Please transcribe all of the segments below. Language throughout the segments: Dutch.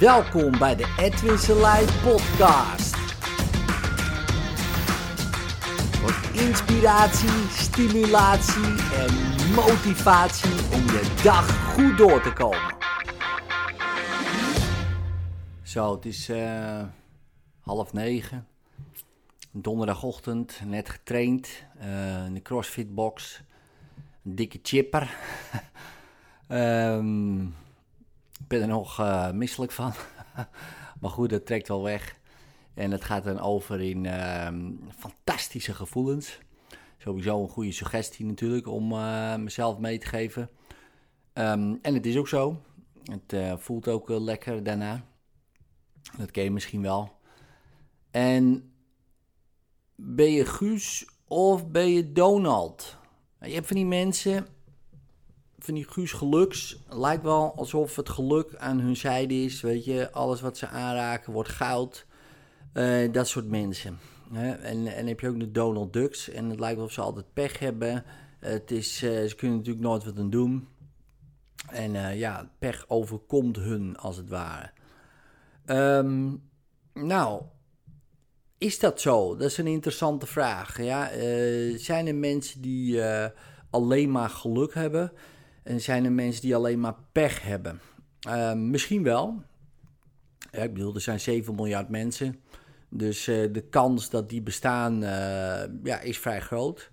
Welkom bij de Edwin Selei podcast. Voor inspiratie, stimulatie en motivatie om je dag goed door te komen. Zo, het is uh, half negen. Donderdagochtend, net getraind uh, in de CrossFit-box. Een dikke chipper. ik ben er nog uh, misselijk van. maar goed, dat trekt wel weg. En het gaat dan over in uh, fantastische gevoelens. Sowieso een goede suggestie natuurlijk om uh, mezelf mee te geven. Um, en het is ook zo. Het uh, voelt ook lekker daarna. Dat ken je misschien wel. En ben je Guus of ben je Donald? Je hebt van die mensen, van die Guus Geluks. Lijkt wel alsof het geluk aan hun zijde is. Weet je, alles wat ze aanraken wordt goud. Uh, dat soort mensen. Hè? En, en heb je ook de Donald Ducks. En het lijkt wel ze altijd pech hebben. Het is, uh, ze kunnen natuurlijk nooit wat aan doen. En uh, ja, pech overkomt hun als het ware. Um, nou, is dat zo? Dat is een interessante vraag. Ja? Zijn er mensen die alleen maar geluk hebben? En zijn er mensen die alleen maar pech hebben? Uh, misschien wel. Ja, ik bedoel, er zijn 7 miljard mensen. Dus de kans dat die bestaan ja, is vrij groot.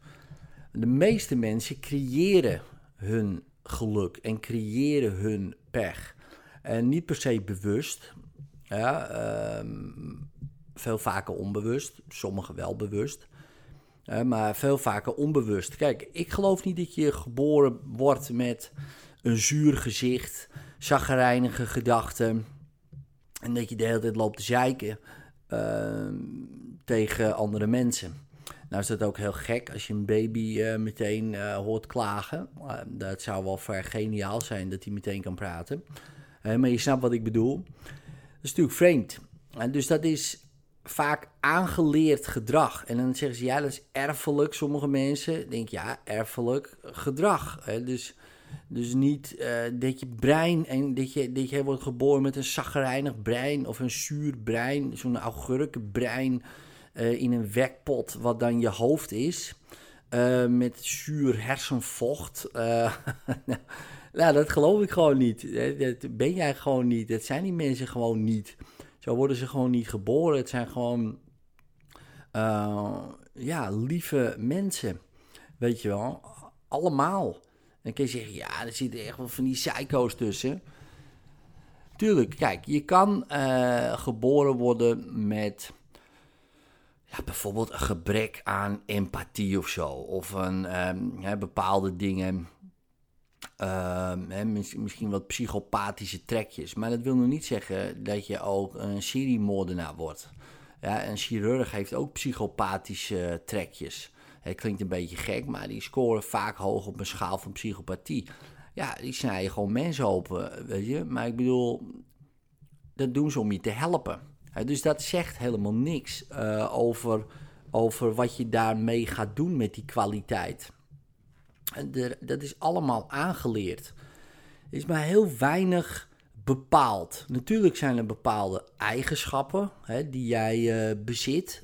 De meeste mensen creëren hun geluk en creëren hun pech. En niet per se bewust. Ja, um, veel vaker onbewust, sommigen wel bewust. Maar veel vaker onbewust. Kijk, ik geloof niet dat je geboren wordt met een zuur gezicht, zaggerijnige gedachten. En dat je de hele tijd loopt te zeiken uh, tegen andere mensen. Nou is dat ook heel gek als je een baby uh, meteen hoort klagen. dat zou wel vrij geniaal zijn dat hij meteen kan praten. maar je snapt wat ik bedoel. Dat is natuurlijk vreemd. En dus dat is vaak aangeleerd gedrag. En dan zeggen ze, ja, dat is erfelijk. Sommige mensen denken, ja, erfelijk gedrag. Hè? Dus, dus niet uh, dat je brein, en dat je, dat je wordt geboren met een zaggerijnig brein of een zuur brein, zo'n augurkenbrein uh, in een wekpot, wat dan je hoofd is, uh, met zuur hersenvocht. nou, dat geloof ik gewoon niet. Dat ben jij gewoon niet. Dat zijn die mensen gewoon niet. Zo worden ze gewoon niet geboren. Het zijn gewoon uh, ja, lieve mensen. Weet je wel. Allemaal. Dan kun je zeggen, ja, er zitten echt wel van die psycho's tussen. Tuurlijk, kijk, je kan uh, geboren worden met ja, bijvoorbeeld een gebrek aan empathie of zo. Of een, hè, bepaalde dingen hè, misschien wat psychopathische trekjes. Maar dat wil nog niet zeggen dat je ook een seriemoordenaar wordt. Ja, een chirurg heeft ook psychopathische trekjes. Het klinkt een beetje gek, maar die scoren vaak hoog op een schaal van psychopathie. Ja, die snijden gewoon mensen open, weet je. Maar ik bedoel, dat doen ze om je te helpen. dus dat zegt helemaal niks uh, over, over wat je daarmee gaat doen met die kwaliteit. Dat is allemaal aangeleerd. Er is maar heel weinig bepaald. Natuurlijk zijn er bepaalde eigenschappen hè, die jij uh, bezit.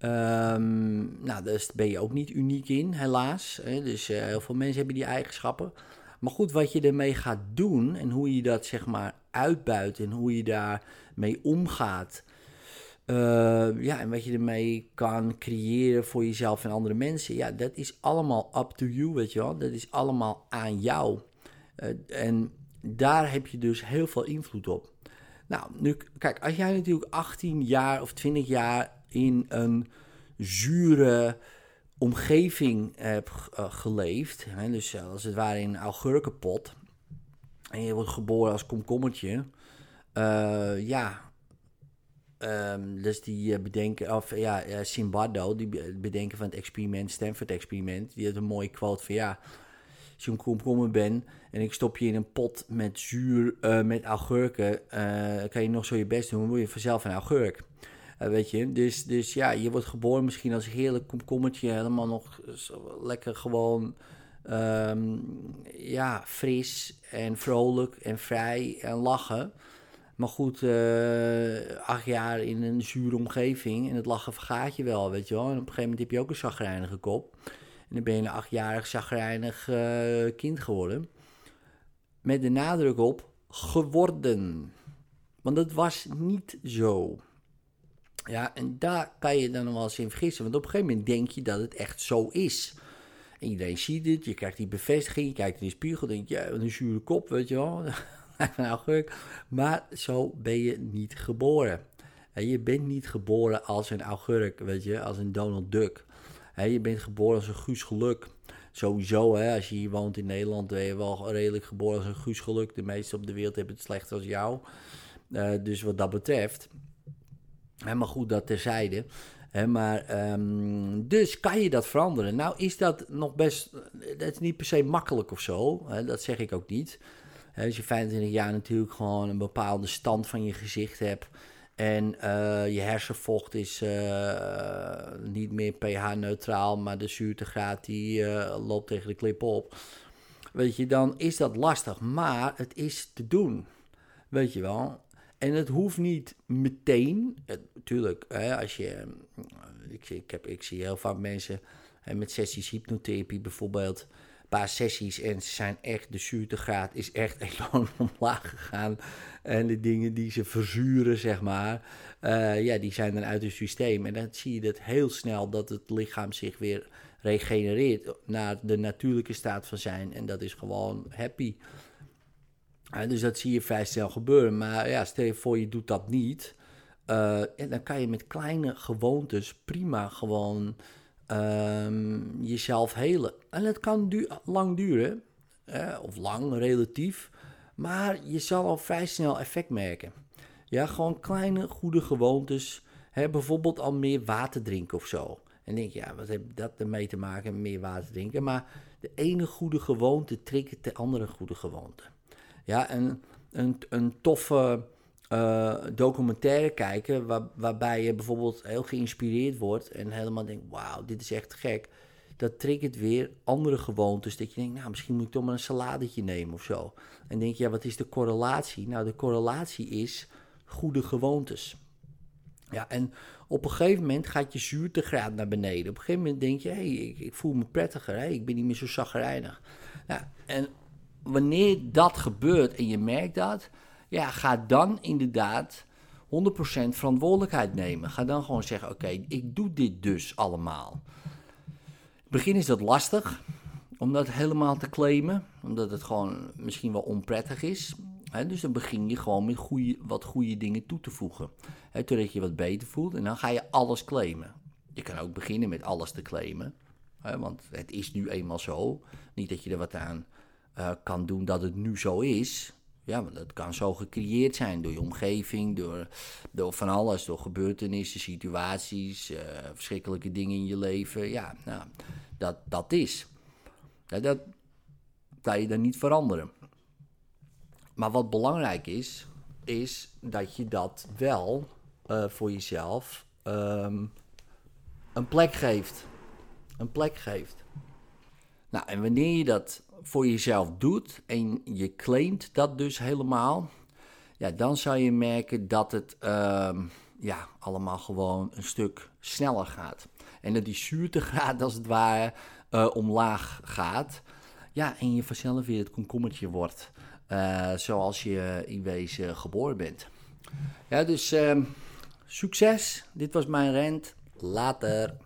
Um, nou, daar ben je ook niet uniek in, helaas. Hè. Dus uh, heel veel mensen hebben die eigenschappen. Maar goed, wat je ermee gaat doen en hoe je dat zeg maar uitbuit en hoe je daarmee omgaat. Uh, ja, en wat je ermee kan creëren voor jezelf en andere mensen. Ja, dat is allemaal up to you, weet je wel. Dat is allemaal aan jou. Uh, en daar heb je dus heel veel invloed op. Nou, nu, kijk, als jij natuurlijk 18 jaar of 20 jaar in een zure omgeving hebt uh, geleefd, hè, dus als het ware in een augurkenpot, en je wordt geboren als komkommertje, ja, Um, dus die uh, bedenken, of ja, uh, Simbardo, die bedenken van het experiment, Stanford-experiment, die had een mooie quote van ja, als je een komkommer bent en ik stop je in een pot met zuur, uh, met augurken, kan je nog zo je best doen, dan word je vanzelf een augurk. weet je, dus, dus ja, je wordt geboren misschien als heerlijk komkommertje, helemaal nog lekker gewoon, um, ja, fris en vrolijk en vrij en lachen. Maar goed, uh, acht jaar in een zure omgeving en het lachen vergaat je wel, weet je wel. En op een gegeven moment heb je ook een zagrijnige kop. En dan ben je een achtjarig zagrijnig uh, kind geworden. Met de nadruk op geworden. Want dat was niet zo. Ja, en daar kan je dan wel eens in vergissen. Want op een gegeven moment denk je dat het echt zo is. En iedereen ziet het, je krijgt die bevestiging, je kijkt in de spiegel, denk je, ja, een zure kop, weet je wel. nou, maar zo ben je niet geboren. je bent niet geboren als een augurk, weet je, als een Donald Duck. je bent geboren als een Guus Geluk. Sowieso, hè, als je hier woont in Nederland, ben je wel redelijk geboren als een Guus Geluk. De meesten op de wereld hebben het slechter als jou. Uh, dus wat dat betreft. Maar goed, dat terzijde. Maar, um, dus kan je dat veranderen? Nou, is dat nog best. Dat is niet per se makkelijk of zo. Dat zeg ik ook niet. Als je 25 jaar natuurlijk gewoon een bepaalde stand van je gezicht hebt. En uh, je hersenvocht is uh, niet meer pH-neutraal, maar de zuurtegraad die uh, loopt tegen de klip op. Weet je, dan is dat lastig. Maar het is te doen. Weet je wel. En het hoeft niet meteen. Natuurlijk, als je. Ik, ik, heb, ik zie heel vaak mensen met sessies hypnotherapie bijvoorbeeld. Paar sessies en ze zijn echt. De zuurtegraad is echt enorm omlaag gegaan. En de dingen die ze verzuren, zeg maar. Uh, ja, die zijn dan uit het systeem. En dan zie je dat heel snel dat het lichaam zich weer regenereert naar de natuurlijke staat van zijn. En dat is gewoon happy dus dat zie je vrij snel gebeuren. Maar ja, stel je voor je doet dat niet. Uh, en dan kan je met kleine gewoontes prima gewoon um, jezelf helen. En dat kan lang duren, of lang relatief. Maar je zal al vrij snel effect merken. Ja, gewoon kleine goede gewoontes. Hè, bijvoorbeeld al meer water drinken of zo. En denk je, ja, wat heeft dat ermee te maken, meer water drinken? Maar de ene goede gewoonte triggert de andere goede gewoonte. Ja, een, een, een toffe uh, documentaire kijken waar, waarbij je bijvoorbeeld heel geïnspireerd wordt en helemaal denkt, wauw, dit is echt gek. Dat triggert weer andere gewoontes. Dat je denkt, nou, misschien moet ik toch maar een saladetje nemen of zo. En denk je, ja, wat is de correlatie? Nou, de correlatie is goede gewoontes. Ja, en op een gegeven moment gaat je zuurtegraad naar beneden. Op een gegeven moment denk je, hé, hey, ik, ik, voel me prettiger, hè? ik ben niet meer zo zagrijnig. Nou, en wanneer dat gebeurt en je merkt dat, ja, ga dan inderdaad 100% verantwoordelijkheid nemen. Ga dan gewoon zeggen: Oké, ik doe dit dus allemaal. In het begin is dat lastig om dat helemaal te claimen, omdat het gewoon misschien wel onprettig is. dus dan begin je gewoon met goede, wat goede dingen toe te voegen. He, totdat je wat beter voelt en dan ga je alles claimen. Je kan ook beginnen met alles te claimen, want het is nu eenmaal zo. Niet dat je er wat aan uh, kan doen dat het nu zo is. Ja, want dat kan zo gecreëerd zijn door je omgeving, door, door van alles, door gebeurtenissen, situaties, uh, verschrikkelijke dingen in je leven. Ja, nou, dat, dat is. Ja, dat kan je dan niet veranderen. Maar wat belangrijk is, is dat je dat wel uh, voor jezelf um, een plek geeft. Een plek geeft. Nou, en wanneer je dat voor jezelf doet en je claimt dat dus helemaal, ja, dan zou je merken dat het uh, ja, allemaal gewoon een stuk sneller gaat. En dat die zuurtegraad als het ware uh, omlaag gaat. Ja, en je vanzelf weer het komkommertje wordt. Uh, zoals je in wezen geboren bent. Ja, dus uh, succes. Dit was mijn rent. Later.